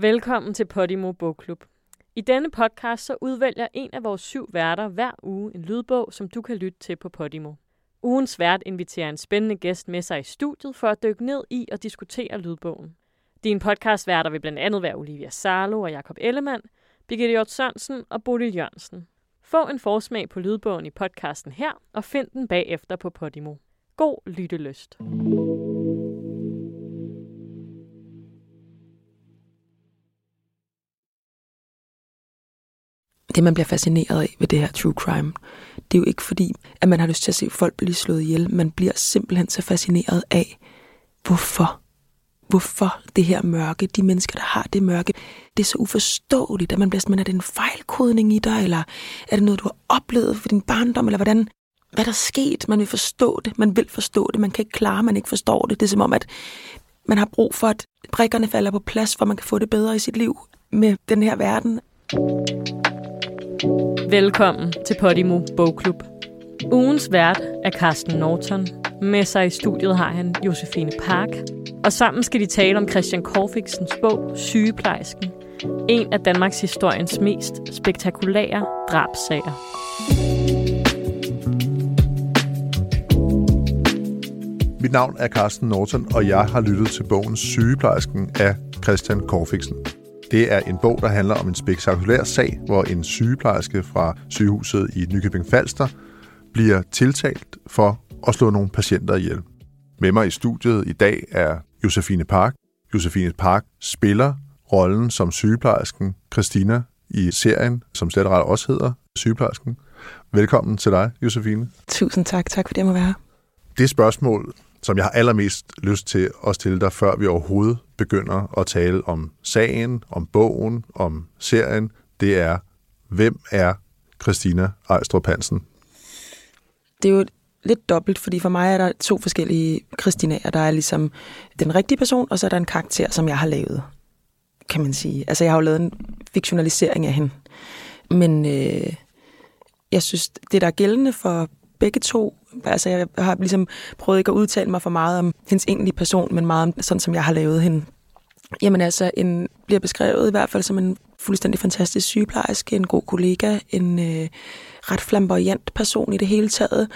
Velkommen til Podimo Bogklub. I denne podcast så udvælger en af vores syv værter hver uge en lydbog, som du kan lytte til på Podimo. Ugens vært inviterer en spændende gæst med sig i studiet for at dykke ned i og diskutere lydbogen. Din podcastværter vil blandt andet være Olivia Sarlo og Jakob Ellemann, Birgitte Hjort Sørensen og Bodil Jørgensen. Få en forsmag på lydbogen i podcasten her, og find den bagefter på Podimo. God lyttelyst. Det, man bliver fascineret af ved det her true crime, det er jo ikke fordi, at man har lyst til at se folk blive slået ihjel. Man bliver simpelthen så fascineret af, hvorfor. Hvorfor det her mørke, de mennesker, der har det mørke, det er så uforståeligt, at man bliver sådan, er det en fejlkodning i dig, eller er det noget, du har oplevet for din barndom, eller hvordan, hvad der er sket? Man vil forstå det, man vil forstå det, man kan ikke klare, man ikke forstår det. Det er som om, at man har brug for, at brikkerne falder på plads, for man kan få det bedre i sit liv med den her verden. Velkommen til Podimo Bogklub. Ugens vært er Carsten Norton. Med sig i studiet har han Josefine Park. Og sammen skal de tale om Christian Korfiksens bog Sygeplejersken. En af Danmarks historiens mest spektakulære drabsager. Mit navn er Carsten Norton, og jeg har lyttet til bogen Sygeplejersken af Christian Korfiksen. Det er en bog, der handler om en spektakulær sag, hvor en sygeplejerske fra sygehuset i Nykøbing Falster bliver tiltalt for at slå nogle patienter ihjel. Med mig i studiet i dag er Josefine Park. Josefine Park spiller rollen som sygeplejersken Christina i serien, som slet ret også hedder Sygeplejersken. Velkommen til dig, Josefine. Tusind tak. Tak fordi jeg må være her. Det spørgsmål, som jeg har allermest lyst til at stille dig, før vi overhovedet begynder at tale om sagen, om bogen, om serien, det er, hvem er Christina Ejstrup Hansen? Det er jo lidt dobbelt, fordi for mig er der to forskellige Christinaer. Der er ligesom den rigtige person, og så er der en karakter, som jeg har lavet, kan man sige. Altså, jeg har jo lavet en fiktionalisering af hende. Men øh, jeg synes, det der er gældende for begge to, altså jeg har ligesom prøvet ikke at udtale mig for meget om hendes egentlige person, men meget om sådan, som jeg har lavet hende. Jamen altså, en bliver beskrevet i hvert fald som en fuldstændig fantastisk sygeplejerske, en god kollega, en øh, ret flamboyant person i det hele taget,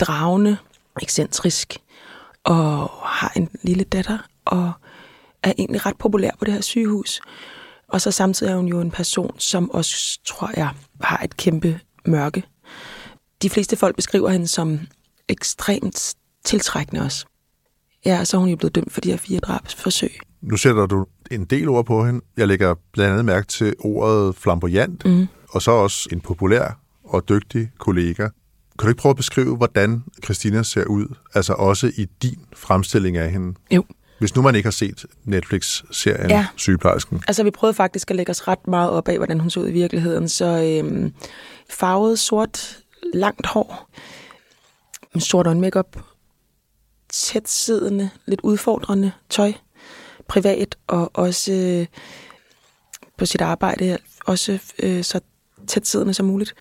dragende, ekscentrisk, og har en lille datter, og er egentlig ret populær på det her sygehus. Og så samtidig er hun jo en person, som også, tror jeg, har et kæmpe mørke de fleste folk beskriver hende som ekstremt tiltrækkende også. Ja, så er hun jo blevet dømt for de her fire drabsforsøg. Nu sætter du en del ord på hende. Jeg lægger blandt andet mærke til ordet flamboyant, mm. og så også en populær og dygtig kollega. Kan du ikke prøve at beskrive, hvordan Christina ser ud, altså også i din fremstilling af hende? Jo. Hvis nu man ikke har set Netflix-serien ja. Sygeplejersken. Altså, vi prøvede faktisk at lægge os ret meget op af, hvordan hun så ud i virkeligheden. Så øhm, farvet sort langt hår, sort øjen makeup, tæt siddende, lidt udfordrende tøj, privat og også øh, på sit arbejde, også øh, så tæt siddende som muligt.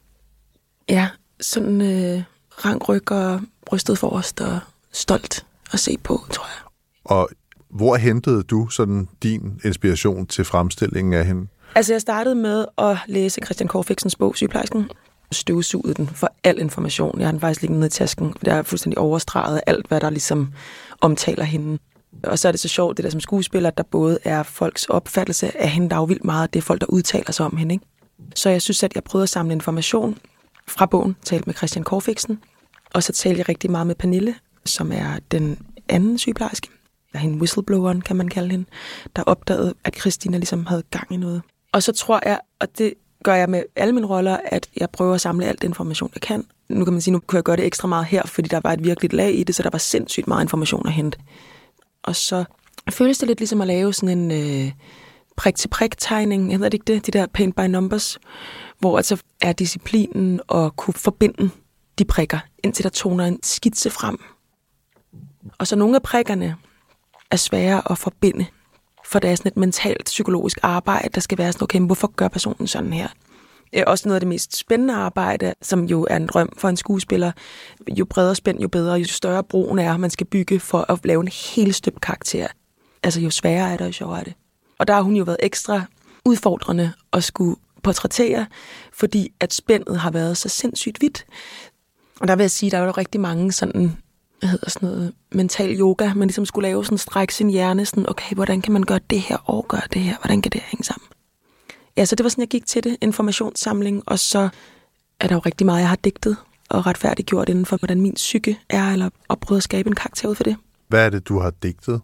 Ja, sådan øh, rank ryg og brystet forrest og stolt at se på, tror jeg. Og hvor hentede du sådan din inspiration til fremstillingen af hende? Altså, jeg startede med at læse Christian Korfiksens bog, Sygeplejersken, støvsuget den for al information. Jeg har den faktisk liggende nede i tasken, for der er fuldstændig overstreget alt, hvad der ligesom omtaler hende. Og så er det så sjovt, det der som skuespiller, at der både er folks opfattelse af hende, der er jo vildt meget, det er folk, der udtaler sig om hende. Ikke? Så jeg synes, at jeg prøvede at samle information fra bogen, talte med Christian Korfiksen, og så talte jeg rigtig meget med Pernille, som er den anden sygeplejerske, eller hende whistlebloweren, kan man kalde hende, der opdagede, at Christina ligesom havde gang i noget. Og så tror jeg, og det gør jeg med alle mine roller, at jeg prøver at samle alt information, jeg kan. Nu kan man sige, nu kunne jeg gøre det ekstra meget her, fordi der var et virkeligt lag i det, så der var sindssygt meget information at hente. Og så føles det lidt ligesom at lave sådan en øh, prik-til-prik-tegning, hedder det ikke det? De der paint by numbers, hvor altså er disciplinen at kunne forbinde de prikker, indtil der toner en skitse frem. Og så nogle af prikkerne er svære at forbinde for det er sådan et mentalt psykologisk arbejde, der skal være sådan, okay, hvorfor gør personen sådan her? er også noget af det mest spændende arbejde, som jo er en drøm for en skuespiller. Jo bredere spænd, jo bedre, jo større broen er, man skal bygge for at lave en helt støbt karakter. Altså jo sværere er det, jo sjovere er det. Og der har hun jo været ekstra udfordrende at skulle portrættere, fordi at spændet har været så sindssygt vidt. Og der vil jeg sige, at der er jo rigtig mange sådan, hvad hedder sådan noget, mental yoga, man ligesom skulle lave sådan strække sin hjerne, sådan, okay, hvordan kan man gøre det her og gøre det her, hvordan kan det hænge sammen? Ja, så det var sådan, jeg gik til det, informationssamling, og så er der jo rigtig meget, jeg har digtet og retfærdiggjort inden for, hvordan min psyke er, eller opprøvet at skabe en karakter ud for det. Hvad er det, du har digtet?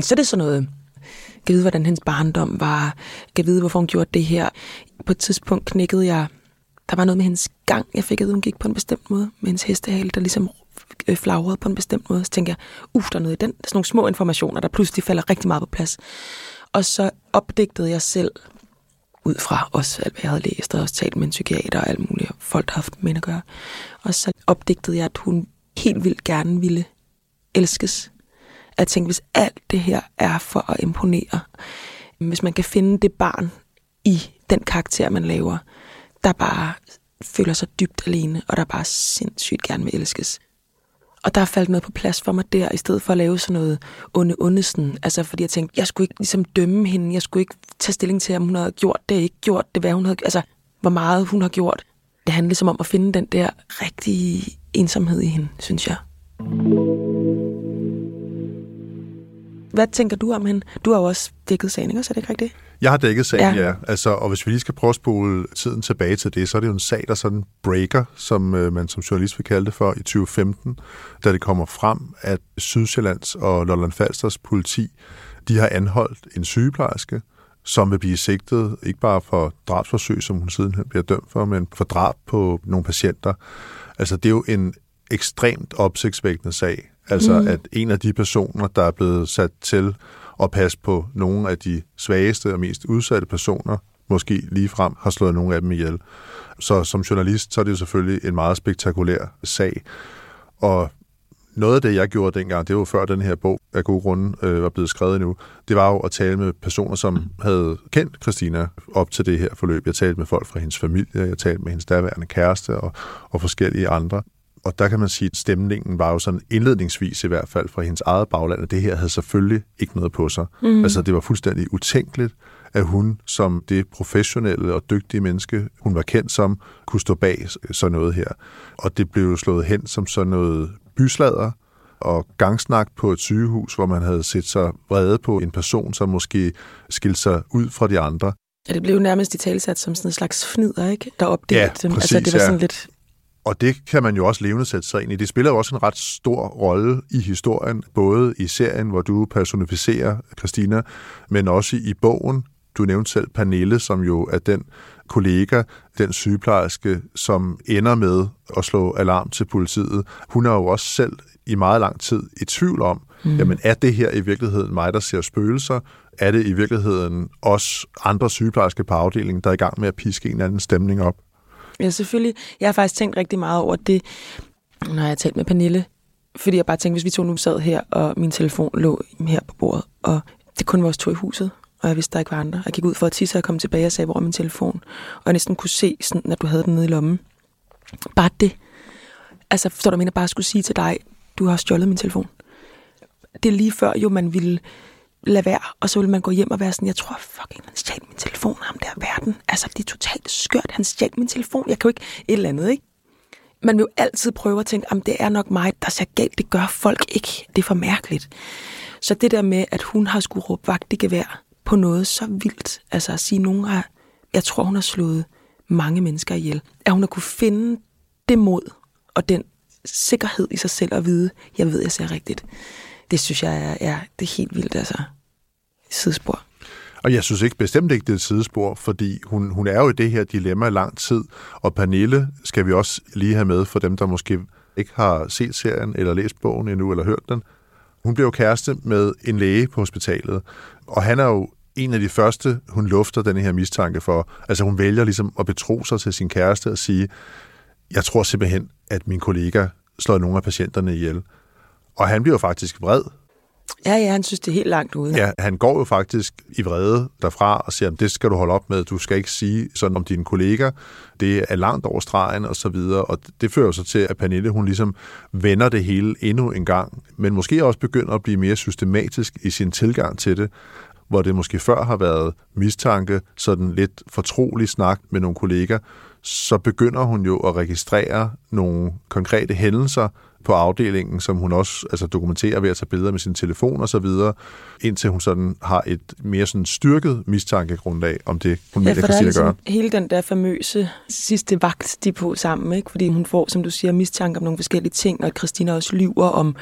Så er det sådan noget, kan vide, hvordan hendes barndom var, kan vide, hvorfor hun gjorde det her. På et tidspunkt knækkede jeg, der var noget med hendes gang, jeg fik at vide, hun gik på en bestemt måde, med hendes hestehale, der ligesom Øh, flagrede på en bestemt måde. Så tænker jeg, uff, der er noget i den. Der er sådan nogle små informationer, der pludselig falder rigtig meget på plads. Og så opdigtede jeg selv ud fra også alt, hvad jeg havde læst, og også talt med en psykiater og alt muligt, folk, der har haft med at gøre. Og så opdigtede jeg, at hun helt vildt gerne ville elskes. At tænke, hvis alt det her er for at imponere, hvis man kan finde det barn i den karakter, man laver, der bare føler sig dybt alene, og der bare sindssygt gerne vil elskes. Og der faldt noget på plads for mig der, i stedet for at lave sådan noget onde ondesten. Altså fordi jeg tænkte, jeg skulle ikke ligesom dømme hende, jeg skulle ikke tage stilling til, om hun havde gjort det, ikke gjort det, hvad hun havde, altså hvor meget hun har gjort. Det handlede som om at finde den der rigtige ensomhed i hende, synes jeg. Hvad tænker du om hende? Du har jo også dækket sagen, ikke? Så er det ikke rigtigt? Jeg har dækket sagen, ja. ja. Altså, og hvis vi lige skal prøve at spole tiden tilbage til det, så er det jo en sag, der sådan breaker, som øh, man som journalist vil kalde det for, i 2015, da det kommer frem, at Sydsjællands og Lolland Falsters politi, de har anholdt en sygeplejerske, som vil blive sigtet ikke bare for drabsforsøg, som hun siden bliver dømt for, men for drab på nogle patienter. Altså, det er jo en ekstremt opsigtsvækkende sag. Altså, mm. at en af de personer, der er blevet sat til at passe på nogle af de svageste og mest udsatte personer, måske lige frem har slået nogle af dem ihjel. Så som journalist, så er det jo selvfølgelig en meget spektakulær sag. Og noget af det, jeg gjorde dengang, det var før den her bog af gode grunde øh, var blevet skrevet nu, det var jo at tale med personer, som mm. havde kendt Christina op til det her forløb. Jeg talte med folk fra hendes familie, jeg talte med hendes daværende kæreste og, og forskellige andre. Og der kan man sige, at stemningen var jo sådan indledningsvis i hvert fald fra hendes eget bagland, at det her havde selvfølgelig ikke noget på sig. Mm. Altså det var fuldstændig utænkeligt, at hun som det professionelle og dygtige menneske, hun var kendt som, kunne stå bag sådan noget her. Og det blev jo slået hen som sådan noget byslader og gangsnak på et sygehus, hvor man havde set sig vrede på en person, som måske skilte sig ud fra de andre. Ja, det blev jo nærmest i talsat som sådan en slags fnider, ikke? Der opdelte ja, dem. Præcis, altså, det var sådan ja. lidt og det kan man jo også levende sætte sig ind i. Det spiller jo også en ret stor rolle i historien, både i serien, hvor du personificerer Christina, men også i bogen. Du nævnte selv Pernille, som jo er den kollega, den sygeplejerske, som ender med at slå alarm til politiet. Hun er jo også selv i meget lang tid i tvivl om, mm. jamen er det her i virkeligheden mig, der ser spøgelser? Er det i virkeligheden os andre sygeplejersker på afdelingen, der er i gang med at piske en eller anden stemning op? Ja, selvfølgelig. Jeg har faktisk tænkt rigtig meget over det, når jeg har talt med Pernille. Fordi jeg bare tænkte, hvis vi to nu sad her, og min telefon lå her på bordet, og det kun var os to i huset, og jeg vidste, der ikke var andre. Jeg gik ud for at tisse, og kom tilbage og sagde, hvor er min telefon? Og jeg næsten kunne se, sådan, at du havde den nede i lommen. Bare det. Altså, forstår du, jeg mener, bare skulle sige til dig, du har stjålet min telefon. Det er lige før, jo, man ville lade være, og så vil man gå hjem og være sådan, jeg tror fucking, han stjal min telefon, ham der verden. Altså, det er totalt skørt, han stjal min telefon. Jeg kan jo ikke et eller andet, ikke? Man vil jo altid prøve at tænke, om det er nok mig, der ser galt. Det gør folk ikke. Det er for mærkeligt. Så det der med, at hun har skulle råbe vagt i gevær på noget så vildt, altså at sige, nogen har, jeg tror, hun har slået mange mennesker ihjel. At hun har kunne finde det mod og den sikkerhed i sig selv at vide, jeg ved, jeg ser rigtigt. Det synes jeg er, ja, det er helt vildt, altså sidespor. Og jeg synes ikke bestemt ikke, det er et sidespor, fordi hun, hun er jo i det her dilemma lang tid, og Pernille skal vi også lige have med for dem, der måske ikke har set serien eller læst bogen endnu eller hørt den. Hun bliver jo kæreste med en læge på hospitalet, og han er jo en af de første, hun lufter den her mistanke for. Altså hun vælger ligesom at betro sig til sin kæreste og sige, jeg tror simpelthen, at min kollega slår nogle af patienterne ihjel. Og han bliver jo faktisk vred, Ja, ja, han synes, det er helt langt ude. Ja, han går jo faktisk i vrede derfra og siger, det skal du holde op med. Du skal ikke sige sådan om dine kolleger. Det er langt over stregen og så videre. Og det fører så til, at Pernille, hun ligesom vender det hele endnu en gang. Men måske også begynder at blive mere systematisk i sin tilgang til det. hvor det måske før har været mistanke, sådan lidt fortrolig snak med nogle kolleger, så begynder hun jo at registrere nogle konkrete hændelser på afdelingen, som hun også altså, dokumenterer ved at tage billeder med sin telefon og så videre, indtil hun sådan har et mere sådan styrket mistankegrundlag om det, hun ja, mener, er Christina ligesom gør. hele den der famøse sidste vagt, de på sammen, ikke? fordi hun får, som du siger, mistanke om nogle forskellige ting, og at Christina også lyver om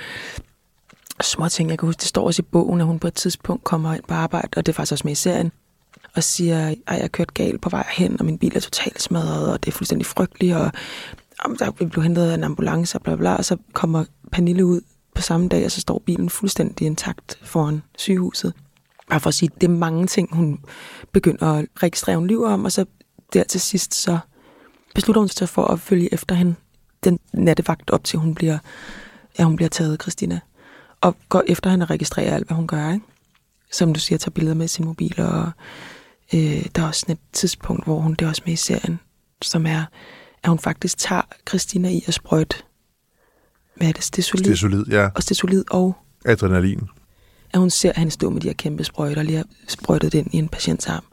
små ting. Jeg kan huske, det står også i bogen, at hun på et tidspunkt kommer ind på arbejde, og det er faktisk også med i serien, og siger, at jeg har kørt galt på vej hen, og min bil er totalt smadret, og det er fuldstændig frygteligt, og om der blev hentet af en ambulance, og bla, bla, og så kommer Pernille ud på samme dag, og så står bilen fuldstændig intakt foran sygehuset. Bare for at sige, det er mange ting, hun begynder at registrere, hun lyver om, og så der til sidst, så beslutter hun sig for at følge efter hende den nattevagt op til, hun bliver, ja, hun bliver taget, Christina. Og går efter hende og registrerer alt, hvad hun gør, ikke? Som du siger, tager billeder med sin mobil, og øh, der er også sådan et tidspunkt, hvor hun, det er også med i serien, som er, at hun faktisk tager Christina i at sprøjte, hvad er det, stesolid? Det er solid, ja. Og stesolid og Adrenalin. at hun ser, at han står med de her kæmpe sprøjter, lige har sprøjtet det ind i en patients arm.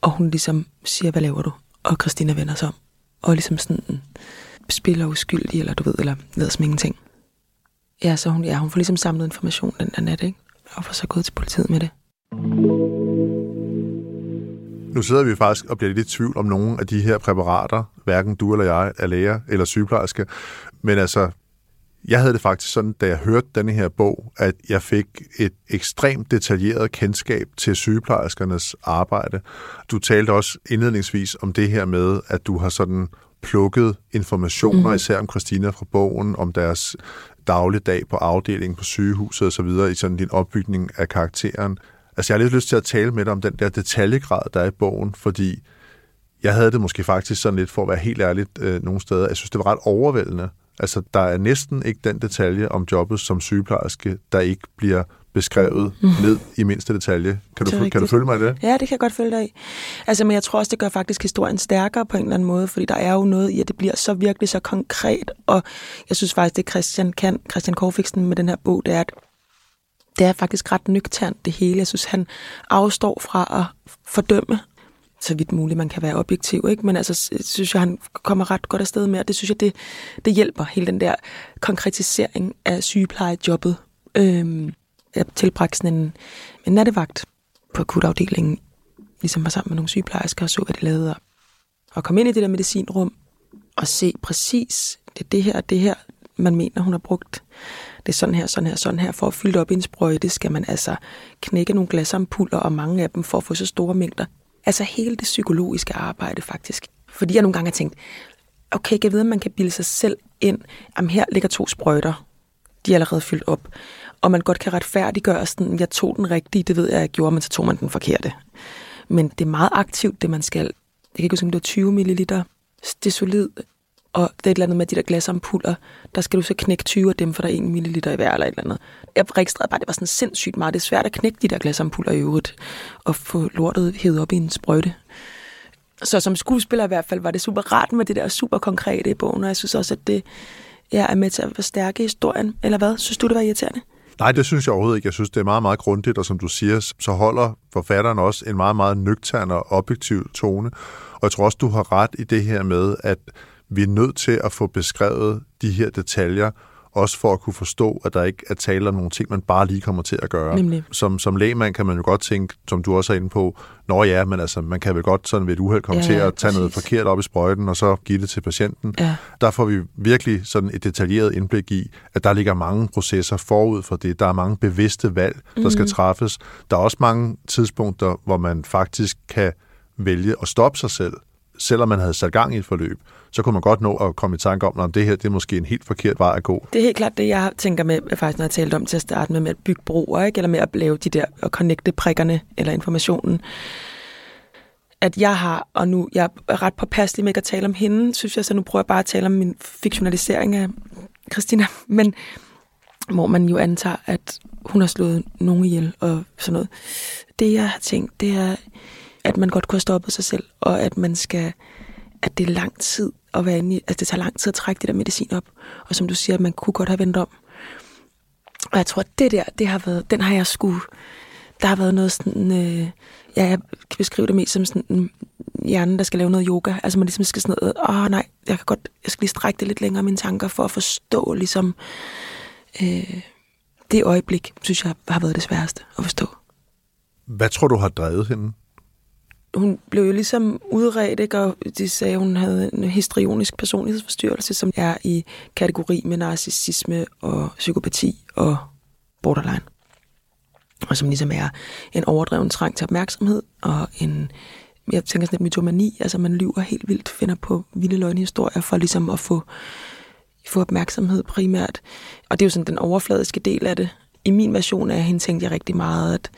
Og hun ligesom siger, hvad laver du? Og Christina vender sig om. Og ligesom sådan spiller uskyldig, eller du ved, eller ved som ingenting. Ja, så hun, ja, hun får ligesom samlet information den der nat, ikke? Og får så gået til politiet med det. Nu sidder vi faktisk og bliver lidt i tvivl om nogle af de her præparater. Hverken du eller jeg er læger eller sygeplejerske. Men altså, jeg havde det faktisk sådan, da jeg hørte denne her bog, at jeg fik et ekstremt detaljeret kendskab til sygeplejerskernes arbejde. Du talte også indledningsvis om det her med, at du har sådan plukket informationer, mm. især om Christina fra bogen, om deres dagligdag på afdelingen på sygehuset osv., i sådan din opbygning af karakteren. Altså, jeg har lidt lyst til at tale med dig om den der detaljegrad, der er i bogen, fordi jeg havde det måske faktisk sådan lidt, for at være helt ærligt, øh, nogle steder. Jeg synes, det var ret overvældende. Altså, der er næsten ikke den detalje om jobbet som sygeplejerske, der ikke bliver beskrevet mm. ned i mindste detalje. Kan du, kan du følge mig i det? Ja, det kan jeg godt følge dig i. Altså, men jeg tror også, det gør faktisk historien stærkere på en eller anden måde, fordi der er jo noget i, at det bliver så virkelig så konkret, og jeg synes faktisk, det Christian kan, Christian Korfiksen med den her bog, det er, at det er faktisk ret nøgternt det hele. Jeg synes, han afstår fra at fordømme så vidt muligt man kan være objektiv, ikke? men altså, synes jeg, han kommer ret godt afsted med, og det synes jeg, det, det hjælper, hele den der konkretisering af sygeplejejobbet. Øhm, jeg tilbragte sådan en, en nattevagt på akutafdelingen, ligesom var sammen med nogle sygeplejersker og så, hvad de lavede, og, og kom ind i det der medicinrum og se præcis, det er det her det her, man mener, hun har brugt. Det er sådan her, sådan her, sådan her. For at fylde op i en sprøjte, skal man altså knække nogle glasampuller, og mange af dem for at få så store mængder Altså hele det psykologiske arbejde faktisk. Fordi jeg nogle gange har tænkt, okay, jeg ved, at man kan bilde sig selv ind, jamen her ligger to sprøjter. De er allerede fyldt op. Og man godt kan retfærdiggøre sådan, jeg tog den rigtige, det ved jeg, jeg gjorde, men så tog man den forkerte. Men det er meget aktivt, det man skal. Jeg kan ikke huske, om det var 20 ml. Det er solid. Og det er et eller andet med de der glasampuller. Der skal du så knække 20 af dem, for der er 1 ml i hver eller et eller andet. Jeg registrerede bare, at det var sådan sindssygt meget. Det er svært at knække de der glasampuller i øvrigt. Og få lortet hævet op i en sprøjte. Så som skuespiller i hvert fald var det super rart med det der super konkrete i bogen. Og jeg synes også, at det ja, er med til at forstærke historien. Eller hvad? Synes du, det var irriterende? Nej, det synes jeg overhovedet ikke. Jeg synes, det er meget, meget grundigt, og som du siger, så holder forfatteren også en meget, meget nøgtern og objektiv tone. Og jeg tror også, du har ret i det her med, at vi er nødt til at få beskrevet de her detaljer, også for at kunne forstå, at der ikke er tale om nogle ting, man bare lige kommer til at gøre. Nemlig. Som, som lægmand kan man jo godt tænke, som du også er inde på, nå ja, men altså, man kan vel godt sådan ved et uheld komme Ja, til at tage præcis. noget forkert op i sprøjten, og så give det til patienten. Ja. Der får vi virkelig sådan et detaljeret indblik i, at der ligger mange processer forud for det. Der er mange bevidste valg, der skal træffes. Der er også mange tidspunkter, hvor man faktisk kan vælge at stoppe sig selv, selvom man havde sat gang i et forløb, så kunne man godt nå at komme i tanke om, at det her det er måske en helt forkert vej at gå. Det er helt klart det, jeg tænker med, faktisk når jeg talte om til at starte med, med at bygge broer, ikke? eller med at lave de der, og connecte prikkerne, eller informationen. At jeg har, og nu jeg er ret påpasselig med ikke at tale om hende, synes jeg, så nu prøver jeg bare at tale om min fiktionalisering af Christina, men hvor man jo antager, at hun har slået nogen ihjel og sådan noget. Det jeg har tænkt, det er, at man godt kunne have stoppet sig selv, og at man skal, at det er lang tid at være inde i, at det tager lang tid at trække det der medicin op, og som du siger, at man kunne godt have vendt om. Og jeg tror, at det der, det har været, den har jeg sgu, der har været noget sådan... Øh, ja, jeg kan beskrive det mest som sådan en hjerne, der skal lave noget yoga. Altså man ligesom skal sådan noget, åh nej, jeg kan godt, jeg skal lige strække det lidt længere mine tanker for at forstå ligesom øh, det øjeblik, synes jeg har været det sværeste at forstå. Hvad tror du har drevet hende? Hun blev jo ligesom udredt, ikke? og de sagde, at hun havde en histrionisk personlighedsforstyrrelse, som er i kategori med narcissisme og psykopati og borderline. Og som ligesom er en overdreven trang til opmærksomhed og en jeg tænker sådan lidt mytomani, altså man lyver helt vildt, finder på vilde løgnhistorier for ligesom at få, få opmærksomhed primært. Og det er jo sådan den overfladiske del af det. I min version af hende tænkte jeg rigtig meget, at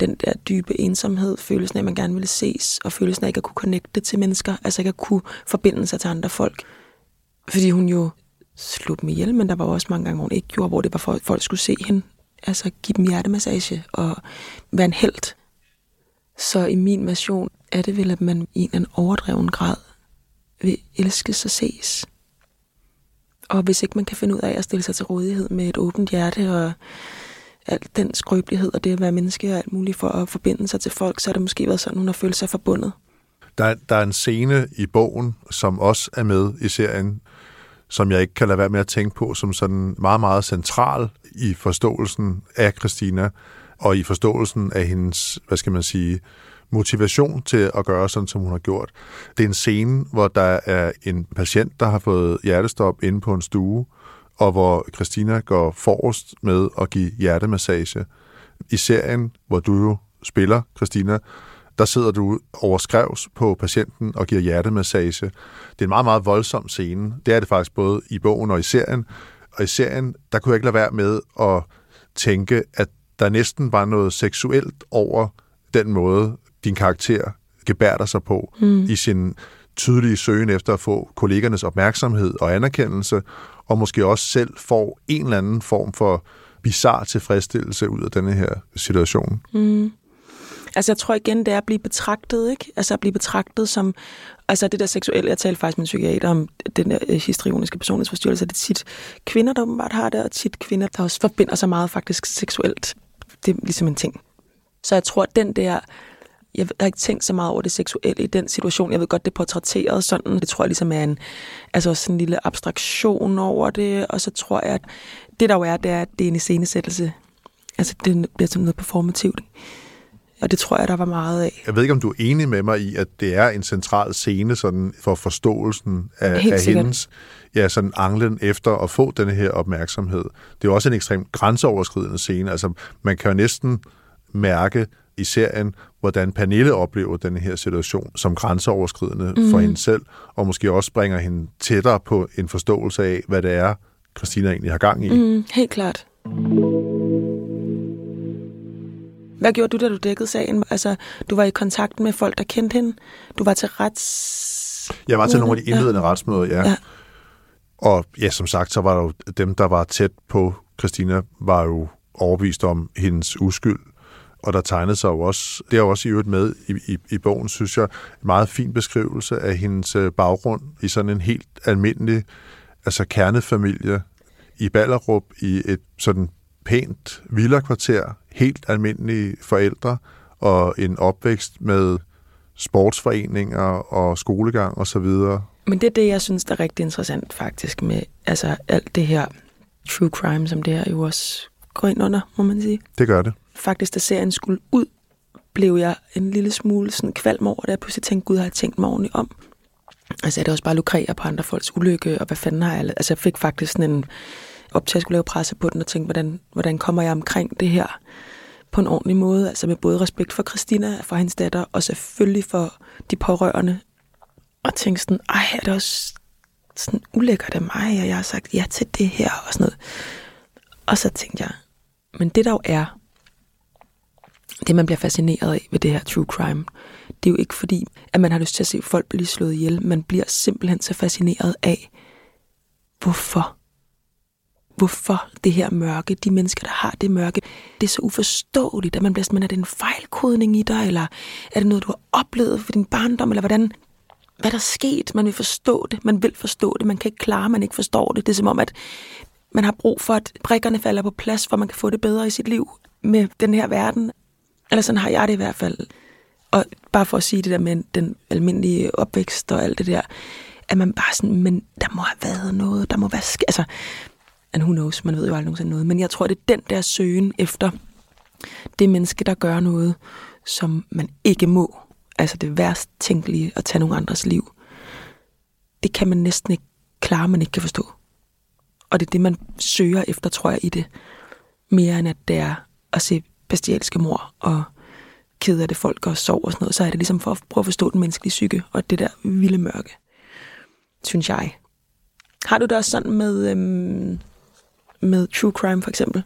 den der dybe ensomhed, følelsen af, at man gerne ville ses, og følelsen af ikke at kunne connecte til mennesker, altså ikke at kunne forbinde sig til andre folk. Fordi hun jo slog dem ihjel, men der var også mange gange, hun ikke gjorde, hvor det var for, at folk skulle se hende. Altså give dem hjertemassage og være en held. Så i min version er det vel, at man i en overdreven grad vil elske sig ses. Og hvis ikke man kan finde ud af at stille sig til rådighed med et åbent hjerte og al den skrøbelighed og det at være menneske og alt muligt for at forbinde sig til folk, så har det måske været sådan, hun har følt sig forbundet. Der, der er en scene i bogen, som også er med i serien, som jeg ikke kan lade være med at tænke på, som sådan meget, meget central i forståelsen af Christina, og i forståelsen af hendes, hvad skal man sige, motivation til at gøre sådan, som hun har gjort. Det er en scene, hvor der er en patient, der har fået hjertestop inde på en stue, og hvor Christina går forrest med at give hjertemassage. I serien, hvor du jo spiller, Christina, der sidder du overskrevs på patienten og giver hjertemassage. Det er en meget, meget voldsom scene. Det er det faktisk både i bogen og i serien. Og i serien, der kunne jeg ikke lade være med at tænke, at der næsten var noget seksuelt over den måde, din karakter gebærder sig på mm. i sin tydelige søgen efter at få kollegernes opmærksomhed og anerkendelse, og måske også selv får en eller anden form for bizarre tilfredsstillelse ud af denne her situation. Mm. Altså jeg tror igen, det er at blive betragtet, ikke? Altså at blive betragtet som, altså det der seksuelle, jeg talte faktisk med en psykiater om den der øh, histrioniske personlighedsforstyrrelse, det er tit kvinder, der åbenbart har det, og tit kvinder, der også forbinder sig meget faktisk seksuelt. Det er ligesom en ting. Så jeg tror, at den der jeg har ikke tænkt så meget over det seksuelle i den situation. Jeg ved godt, det er portrætteret sådan. Det tror jeg ligesom er en, altså også en lille abstraktion over det. Og så tror jeg, at det der jo er, det er, at det er en iscenesættelse. Altså det bliver sådan noget performativt. Og det tror jeg, der var meget af. Jeg ved ikke, om du er enig med mig i, at det er en central scene sådan for forståelsen af, af hendes ja, sådan anglen efter at få denne her opmærksomhed. Det er også en ekstremt grænseoverskridende scene. Altså, man kan jo næsten mærke i serien, hvordan Pernille oplever den her situation som grænseoverskridende mm. for hende selv, og måske også bringer hende tættere på en forståelse af, hvad det er, Christina egentlig har gang i. Mm, helt klart. Hvad gjorde du, da du dækkede sagen? Altså, du var i kontakt med folk, der kendte hende. Du var til rets... Jeg var til nogle af de indledende ja. retsmøder, ja. ja. Og ja, som sagt, så var der jo dem, der var tæt på Christina, var jo overbevist om hendes uskyld. Og der tegnede sig jo også, det er jo også i øvrigt med i, i, i bogen, synes jeg, en meget fin beskrivelse af hendes øh, baggrund i sådan en helt almindelig, altså kernefamilie i Ballerup, i et sådan pænt villakvarter, helt almindelige forældre, og en opvækst med sportsforeninger og skolegang og så videre. Men det er det, jeg synes, der er rigtig interessant faktisk med altså alt det her true crime, som det her jo også går ind under, må man sige. Det gør det faktisk, da serien skulle ud, blev jeg en lille smule sådan kvalm over det. Jeg pludselig tænkte, gud, har jeg tænkt mig ordentligt om? Altså er det også bare lukrere på andre folks ulykke, og hvad fanden har jeg... Altså jeg fik faktisk sådan en op til at skulle lave presse på den, og tænke, hvordan, hvordan kommer jeg omkring det her på en ordentlig måde, altså med både respekt for Christina, for hendes datter, og selvfølgelig for de pårørende. Og tænke sådan, ej, er det også sådan ulækkert af mig, og jeg har sagt ja til det her, og sådan noget. Og så tænkte jeg, men det der jo er, det, man bliver fascineret af ved det her true crime, det er jo ikke fordi, at man har lyst til at se folk blive slået ihjel. Man bliver simpelthen så fascineret af, hvorfor. Hvorfor det her mørke, de mennesker, der har det mørke, det er så uforståeligt, at man bliver sådan, er det en fejlkodning i dig, eller er det noget, du har oplevet for din barndom, eller hvordan, hvad der er sket? Man vil forstå det, man vil forstå det, man kan ikke klare, man ikke forstår det. Det er som om, at man har brug for, at brikkerne falder på plads, for man kan få det bedre i sit liv med den her verden. Eller sådan har jeg det i hvert fald. Og bare for at sige det der med den almindelige opvækst og alt det der, at man bare sådan, men der må have været noget, der må være, sk- altså, and who knows, man ved jo aldrig nogensinde noget, men jeg tror, det er den der søgen efter det menneske, der gør noget, som man ikke må, altså det værst tænkelige at tage nogen andres liv, det kan man næsten ikke klare, man ikke kan forstå. Og det er det, man søger efter, tror jeg, i det. Mere end at det er at se bestialske mor og ked af det folk og sover og sådan noget, så er det ligesom for at prøve at forstå den menneskelige psyke og det der vilde mørke, synes jeg. Har du det også sådan med, øhm, med true crime for eksempel?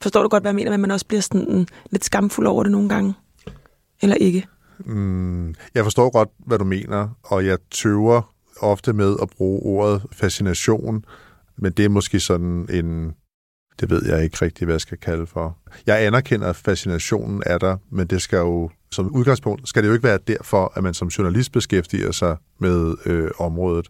Forstår du godt, hvad jeg mener, men man også bliver sådan lidt skamfuld over det nogle gange? Eller ikke? Mm, jeg forstår godt, hvad du mener, og jeg tøver ofte med at bruge ordet fascination, men det er måske sådan en, det ved jeg ikke rigtig, hvad jeg skal kalde for. Jeg anerkender, at fascinationen er der, men det skal jo, som udgangspunkt, skal det jo ikke være derfor, at man som journalist beskæftiger sig med øh, området.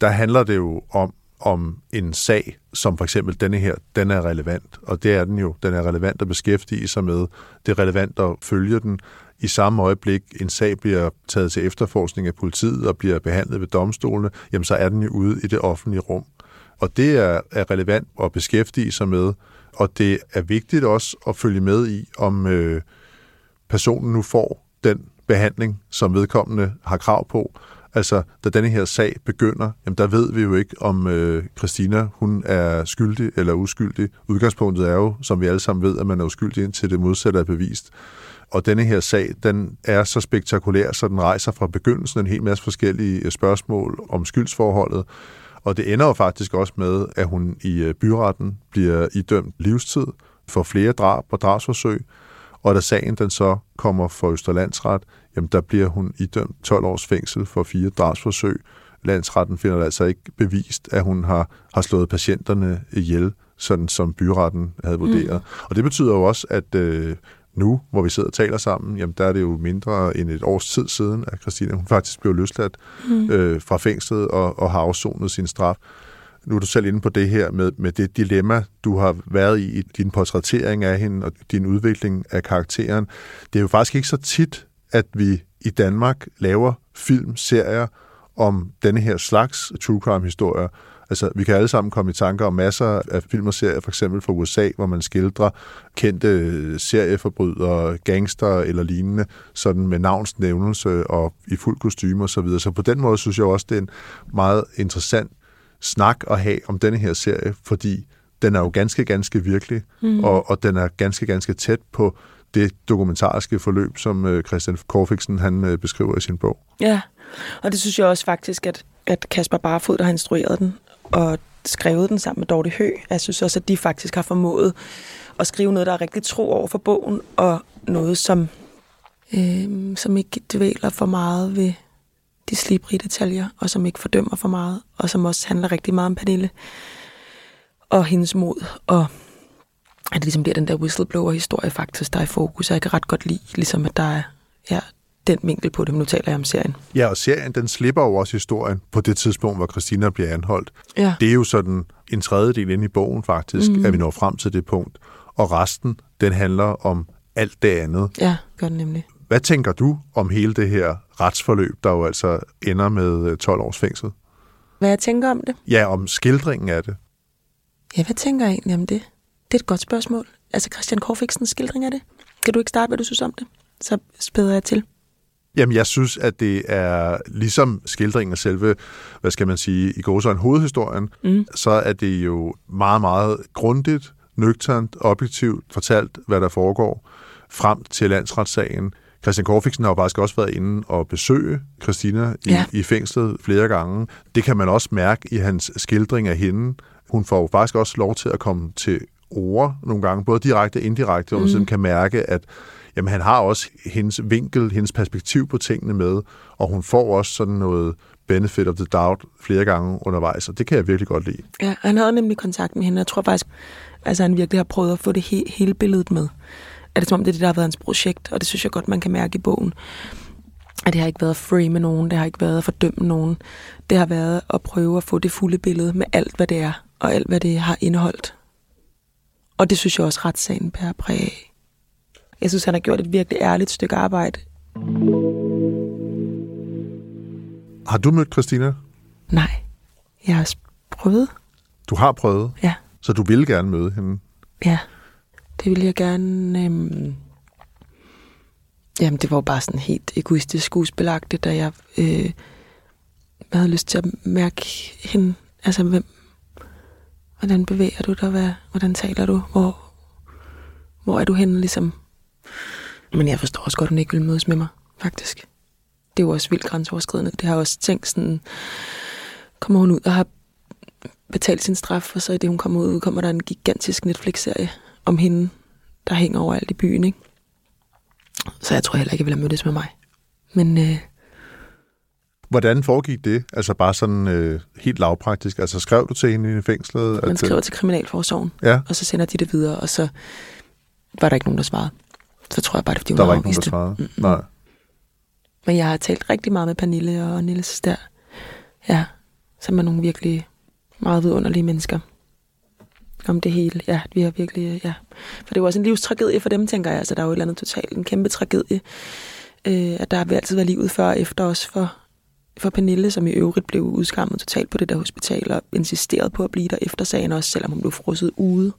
Der handler det jo om, om en sag, som for eksempel denne her, den er relevant, og det er den jo. Den er relevant at beskæftige sig med. Det er relevant at følge den. I samme øjeblik, en sag bliver taget til efterforskning af politiet og bliver behandlet ved domstolene, jamen så er den jo ude i det offentlige rum. Og det er, er relevant at beskæftige sig med, og det er vigtigt også at følge med i, om øh, personen nu får den behandling, som vedkommende har krav på. Altså, da denne her sag begynder, jamen der ved vi jo ikke, om øh, Christina hun er skyldig eller uskyldig. Udgangspunktet er jo, som vi alle sammen ved, at man er uskyldig indtil det modsatte er bevist. Og denne her sag, den er så spektakulær, så den rejser fra begyndelsen en hel masse forskellige øh, spørgsmål om skyldsforholdet. Og det ender jo faktisk også med, at hun i øh, byretten bliver idømt livstid for flere drab og drabsforsøg. Og da sagen den så kommer for Østerlandsret, jamen der bliver hun idømt 12 års fængsel for fire drabsforsøg. Landsretten finder altså ikke bevist, at hun har, har slået patienterne ihjel, sådan som byretten havde vurderet. Mm. Og det betyder jo også, at øh, nu, hvor vi sidder og taler sammen, jamen der er det jo mindre end et års tid siden, at Christina hun faktisk blev løsladt mm. øh, fra fængslet og, og har afsonet sin straf. Nu er du selv inde på det her med, med det dilemma, du har været i i din portrættering af hende og din udvikling af karakteren. Det er jo faktisk ikke så tit, at vi i Danmark laver film, serier om denne her slags true crime-historier. Altså, vi kan alle sammen komme i tanker om masser af film og serier, for eksempel fra USA, hvor man skildrer kendte serieforbrydere, gangster eller lignende, sådan med navnsnævnelse og i fuld kostume og så videre. Så på den måde synes jeg også, det er en meget interessant snak at have om denne her serie, fordi den er jo ganske, ganske virkelig, mm. og, og den er ganske, ganske tæt på det dokumentariske forløb, som øh, Christian Korfiksen han øh, beskriver i sin bog. Ja, og det synes jeg også faktisk, at, at Kasper Barfod, der har instrueret den, og skrevet den sammen med Dorte Hø, jeg synes også, at de faktisk har formået at skrive noget, der er rigtig tro over for bogen, og noget, som, øh, som ikke dvæler for meget ved de slibrige detaljer, og som ikke fordømmer for meget, og som også handler rigtig meget om Pernille og hendes mod, og at det ligesom bliver den der whistleblower-historie faktisk, der er i fokus. Jeg kan ret godt lide, ligesom at der er ja, den vinkel på det, men nu taler jeg om serien. Ja, og serien, den slipper jo også historien på det tidspunkt, hvor Christina bliver anholdt. Ja. Det er jo sådan en tredjedel inde i bogen faktisk, mm. at vi når frem til det punkt. Og resten, den handler om alt det andet. Ja, gør den nemlig. Hvad tænker du om hele det her retsforløb, der jo altså ender med 12 års fængsel? Hvad jeg tænker om det? Ja, om skildringen af det. Ja, hvad tænker jeg egentlig om det? Det er et godt spørgsmål. Altså Christian Korfiksens skildring af det. Kan du ikke starte, hvad du synes om det? Så spæder jeg til. Jamen, jeg synes, at det er ligesom skildringen af selve, hvad skal man sige, i går så en hovedhistorien, mm. så er det jo meget, meget grundigt, nøgternt, objektivt fortalt, hvad der foregår frem til landsretssagen. Christian Korfiksen har jo faktisk også været inde og besøge Christina i, ja. i fængslet flere gange. Det kan man også mærke i hans skildring af hende. Hun får jo faktisk også lov til at komme til ord nogle gange, både direkte og indirekte, hvor man mm. sådan kan mærke, at jamen, han har også hendes vinkel, hendes perspektiv på tingene med, og hun får også sådan noget benefit of the doubt flere gange undervejs, og det kan jeg virkelig godt lide. Ja, han havde nemlig kontakt med hende. Jeg tror faktisk, altså han virkelig har prøvet at få det he- hele billedet med. Er det som om, det er det, der har været hans projekt, og det synes jeg godt, man kan mærke i bogen. At det har ikke været at frame nogen, det har ikke været at fordømme nogen. Det har været at prøve at få det fulde billede med alt, hvad det er, og alt, hvad det har indeholdt. Og det synes jeg også, retssagen bærer præg af. Jeg synes, han har gjort et virkelig ærligt stykke arbejde. Har du mødt Christina? Nej, jeg har prøvet. Du har prøvet? Ja. Så du ville gerne møde hende? Ja, det ville jeg gerne. Øhm... Jamen, det var jo bare sådan helt egoistisk skuespilagtigt, da jeg øh, havde lyst til at mærke hende. Altså, hvem, hvordan bevæger du dig? Hvad, hvordan taler du? Hvor, hvor er du henne, ligesom? Men jeg forstår også godt, at hun ikke vil mødes med mig, faktisk. Det er jo også vildt grænseoverskridende. Det har jeg også tænkt sådan, kommer hun ud og har betalt sin straf, og så i det, hun kommer ud, kommer der en gigantisk Netflix-serie om hende, der hænger over alt i byen, ikke? Så jeg tror heller ikke, jeg vil have mødtes med mig. Men øh, Hvordan foregik det? Altså bare sådan øh, helt lavpraktisk. Altså skrev du til hende i fængslet? man at, skriver til Kriminalforsorgen, Ja, og så sender de det videre, og så var der ikke nogen, der svarede. Så tror jeg bare, det er, fordi hun der var har ikke nogen, der svarede. Mm-mm. Nej. Men jeg har talt rigtig meget med Pernille og Niels der. Ja, som er nogle virkelig meget vidunderlige mennesker. Om det hele. Ja, vi har virkelig, ja. For det er jo også en livstragedie for dem, tænker jeg. Altså, der er jo et eller andet totalt en kæmpe tragedie. Øh, at der vil altid være livet før og efter os for, for Pernille, som i øvrigt blev udskammet totalt på det der hospital og insisteret på at blive der efter sagen også, selvom hun blev frosset ude.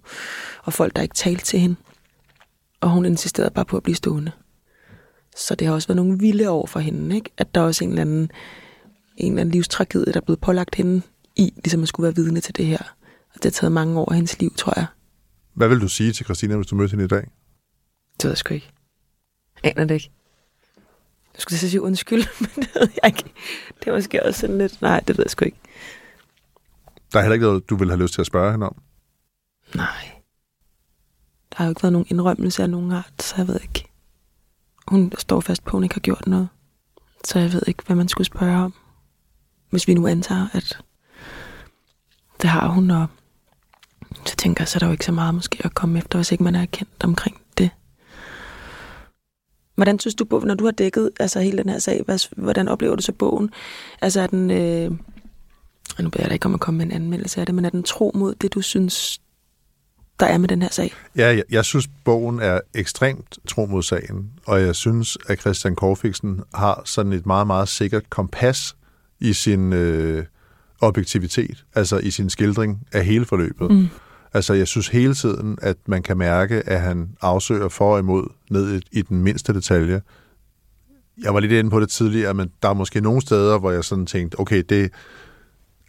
Og folk, der ikke talte til hende. Og hun insisterede bare på at blive stående. Så det har også været nogle vilde år for hende, ikke? At der er også en eller anden, en eller anden livstragedie, der er blevet pålagt hende i, ligesom at skulle være vidne til det her. Og det har taget mange år af hendes liv, tror jeg. Hvad vil du sige til Christina, hvis du mødte hende i dag? Det ved jeg sgu ikke. Aner det ikke. Jeg skulle sige undskyld, men det ved jeg ikke. Det er måske også sådan lidt... Nej, det ved jeg sgu ikke. Der er heller ikke noget, du vil have lyst til at spørge hende om. Nej. Der har jo ikke været nogen indrømmelse af nogen art, så jeg ved ikke. Hun står fast på, at hun ikke har gjort noget. Så jeg ved ikke, hvad man skulle spørge om. Hvis vi nu antager, at det har hun, og så tænker jeg, så er der jo ikke så meget måske at komme efter, hvis ikke man er kendt omkring det. Hvordan synes du, på, når du har dækket altså hele den her sag, hvad, hvordan oplever du så bogen? Altså er den, øh, nu beder jeg dig ikke om at komme med en anmeldelse af det, men er den tro mod det, du synes, der er med den her sag? Ja, jeg, jeg synes, bogen er ekstremt tro mod sagen, og jeg synes, at Christian Korfiksen har sådan et meget, meget sikkert kompas i sin øh, objektivitet, altså i sin skildring af hele forløbet. Mm. Altså, jeg synes hele tiden, at man kan mærke, at han afsøger for og imod ned i, i den mindste detalje. Jeg var lidt inde på det tidligere, men der er måske nogle steder, hvor jeg sådan tænkte, okay, det,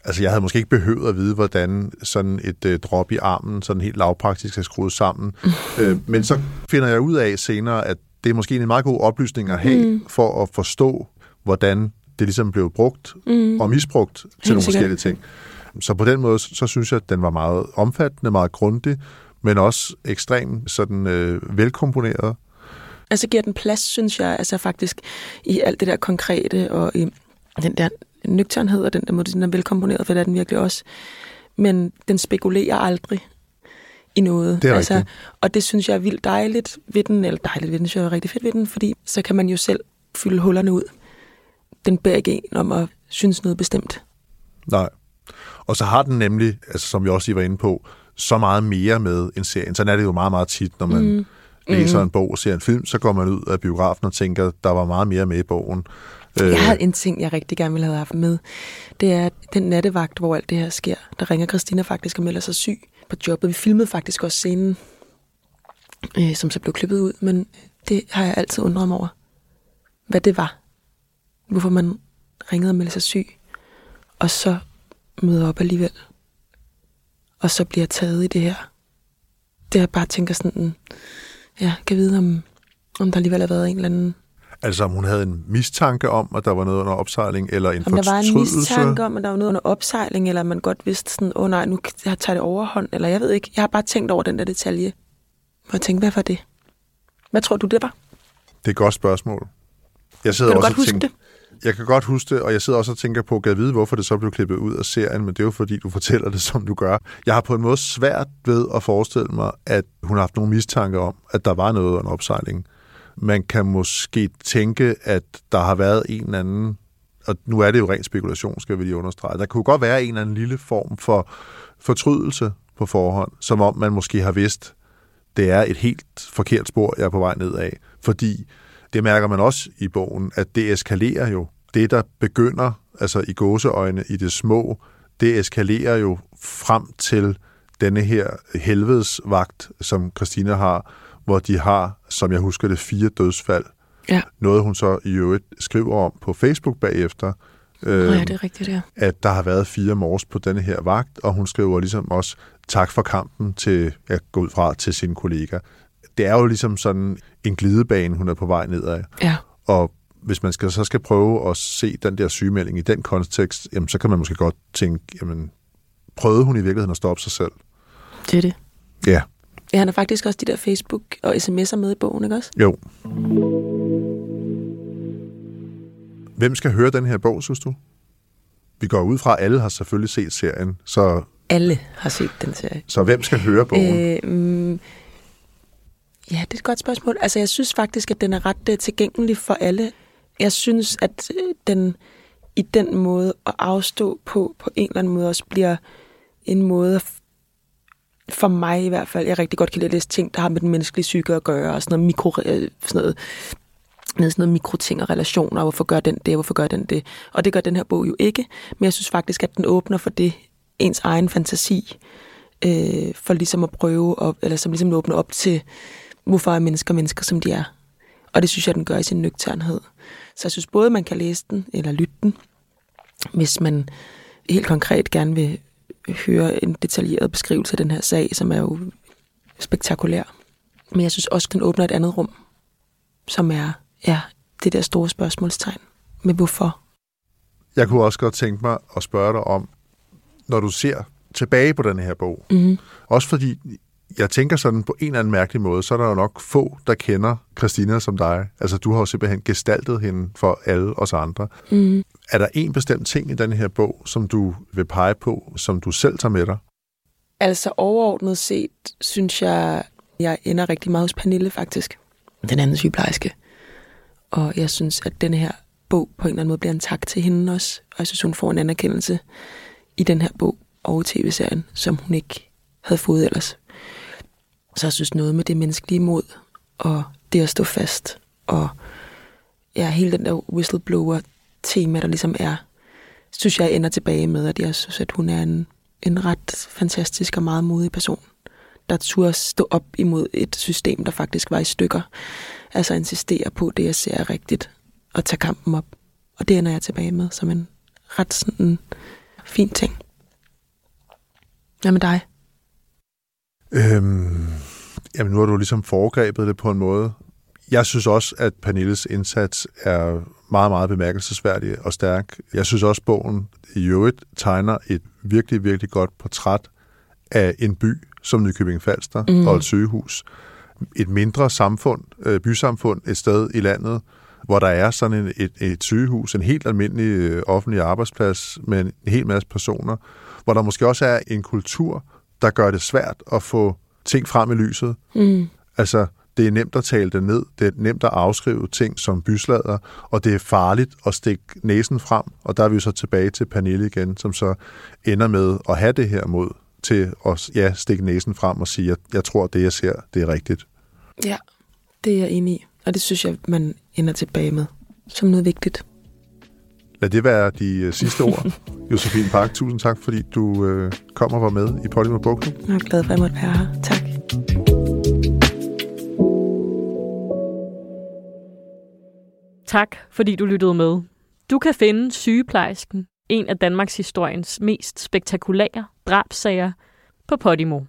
Altså, jeg havde måske ikke behøvet at vide, hvordan sådan et øh, drop i armen, sådan helt lavpraktisk er skruet sammen. øh, men så finder jeg ud af senere, at det er måske en meget god oplysning at have, mm. for at forstå, hvordan det ligesom blev brugt mm. og misbrugt til Helt nogle sikkert. forskellige ting. Så på den måde, så synes jeg, at den var meget omfattende, meget grundig, men også ekstremt sådan øh, velkomponeret. Altså giver den plads, synes jeg, altså faktisk i alt det der konkrete og i den der nøgternhed og den der måde, den er velkomponeret, for det er den virkelig også. Men den spekulerer aldrig i noget. Det er altså, rigtigt. og det synes jeg er vildt dejligt ved den, eller dejligt ved den, synes jeg er rigtig fedt ved den, fordi så kan man jo selv fylde hullerne ud. Den beder ikke en om at synes noget bestemt. Nej. Og så har den nemlig, altså som vi også lige var inde på, så meget mere med en serien. Sådan er det jo meget, meget tit, når man mm. læser en bog og ser en film, så går man ud af biografen og tænker, der var meget mere med i bogen. Øh. Jeg havde en ting, jeg rigtig gerne ville have haft med. Det er den nattevagt, hvor alt det her sker. Der ringer Christina faktisk og melder sig syg på jobbet. Vi filmede faktisk også scenen, øh, som så blev klippet ud, men det har jeg altid undret mig over. Hvad det var. Hvorfor man ringede og meldte sig syg, og så møder op alligevel. Og så bliver taget i det her. Det jeg bare tænker sådan, ja, kan vide, om, om der alligevel har været en eller anden Altså om hun havde en mistanke om, at der var noget under opsejling, eller en Om der var en fortrydelse. mistanke om, at der var noget under opsejling, eller man godt vidste sådan, åh oh, nej, nu tager det overhånd, eller jeg ved ikke. Jeg har bare tænkt over den der detalje. Og jeg tænkte, hvad var det? Hvad tror du, det var? Det er et godt spørgsmål. Jeg sidder Kan du også godt og huske tænker, Jeg kan godt huske det, og jeg sidder også og tænker på, kan vide, hvorfor det så blev klippet ud af serien, men det er jo fordi, du fortæller det, som du gør. Jeg har på en måde svært ved at forestille mig, at hun har haft nogle mistanke om, at der var noget under opsejling. Man kan måske tænke, at der har været en eller anden, og nu er det jo ren spekulation, skal vi lige understrege, der kunne godt være en eller anden lille form for fortrydelse på forhånd, som om man måske har vidst, det er et helt forkert spor, jeg er på vej ned af. Fordi det mærker man også i bogen, at det eskalerer jo. Det, der begynder, altså i gåseøjne, i det små, det eskalerer jo frem til denne her helvedesvagt, som Christina har, hvor de har, som jeg husker det, fire dødsfald. Ja. Noget hun så i øvrigt skriver om på Facebook bagefter, Øh, ja, det er rigtigt, ja. At der har været fire mors på denne her vagt, og hun skriver ligesom også tak for kampen til, jeg går ud fra, til sin kollega. Det er jo ligesom sådan en glidebane, hun er på vej nedad. Ja. Og hvis man skal, så skal prøve at se den der sygemelding i den kontekst, jamen, så kan man måske godt tænke, jamen, prøvede hun i virkeligheden at stoppe sig selv? Det er det. Ja. Ja, han har faktisk også de der Facebook og sms'er med i bogen, ikke også? Jo. Hvem skal høre den her bog, synes du? Vi går ud fra, at alle har selvfølgelig set serien, så... Alle har set den serie. Så hvem skal høre bogen? Øh, mm, ja, det er et godt spørgsmål. Altså, jeg synes faktisk, at den er ret uh, tilgængelig for alle. Jeg synes, at uh, den i den måde at afstå på, på en eller anden måde også bliver en måde for mig i hvert fald, jeg rigtig godt kan lide at læse ting, der har med den menneskelige psyke at gøre, og sådan noget, mikro, øh, sådan noget med sådan noget mikroting og relationer, og hvorfor gør den det, og hvorfor gør den det. Og det gør den her bog jo ikke, men jeg synes faktisk, at den åbner for det, ens egen fantasi, øh, for ligesom at prøve, at, eller som ligesom åbner op til, hvorfor er mennesker mennesker, som de er. Og det synes jeg, den gør i sin nøgternhed. Så jeg synes både, man kan læse den, eller lytte den, hvis man helt konkret gerne vil høre en detaljeret beskrivelse af den her sag, som er jo spektakulær. Men jeg synes også, at den åbner et andet rum, som er ja, det der store spørgsmålstegn med hvorfor. Jeg kunne også godt tænke mig at spørge dig om, når du ser tilbage på den her bog, mm-hmm. også fordi jeg tænker sådan på en eller anden mærkelig måde, så er der jo nok få, der kender Christina som dig. Altså, du har jo simpelthen gestaltet hende for alle os andre. Mm. Er der en bestemt ting i den her bog, som du vil pege på, som du selv tager med dig? Altså, overordnet set, synes jeg, jeg ender rigtig meget hos Pernille, faktisk. Den anden sygeplejerske. Og jeg synes, at denne her bog på en eller anden måde bliver en tak til hende også. Og jeg synes, hun får en anerkendelse i den her bog og tv-serien, som hun ikke havde fået ellers. Så jeg synes noget med det menneskelige mod, og det at stå fast, og ja, hele den der whistleblower-tema, der ligesom er, synes jeg ender tilbage med, at jeg synes, at hun er en, en ret fantastisk og meget modig person, der turde stå op imod et system, der faktisk var i stykker. Altså insistere på det, jeg ser er rigtigt, og tage kampen op. Og det ender jeg tilbage med som en ret sådan fin ting. Hvad med dig? Øhm, jamen nu har du ligesom foregrebet det på en måde. Jeg synes også, at Pernilles indsats er meget, meget bemærkelsesværdig og stærk. Jeg synes også, at bogen i øvrigt tegner et virkelig, virkelig godt portræt af en by som Nykøbing Falster mm. og et sygehus. Et mindre samfund, øh, bysamfund et sted i landet, hvor der er sådan en, et, et sygehus, en helt almindelig øh, offentlig arbejdsplads med en hel masse personer, hvor der måske også er en kultur, der gør det svært at få ting frem i lyset. Mm. Altså, det er nemt at tale det ned, det er nemt at afskrive ting som byslader, og det er farligt at stikke næsen frem, og der er vi jo så tilbage til Pernille igen, som så ender med at have det her mod til at ja, stikke næsen frem og sige, at jeg tror, at det, jeg ser, det er rigtigt. Ja, det er jeg enig i, og det synes jeg, man ender tilbage med som noget vigtigt. Lad det være de uh, sidste ord. Josefine Park, tusind tak, fordi du uh, kom og var med i Polymer Bogklub. Jeg er glad for, at jeg måtte være her. Tak. Tak, fordi du lyttede med. Du kan finde sygeplejersken, en af Danmarks historiens mest spektakulære drabsager, på Podimo.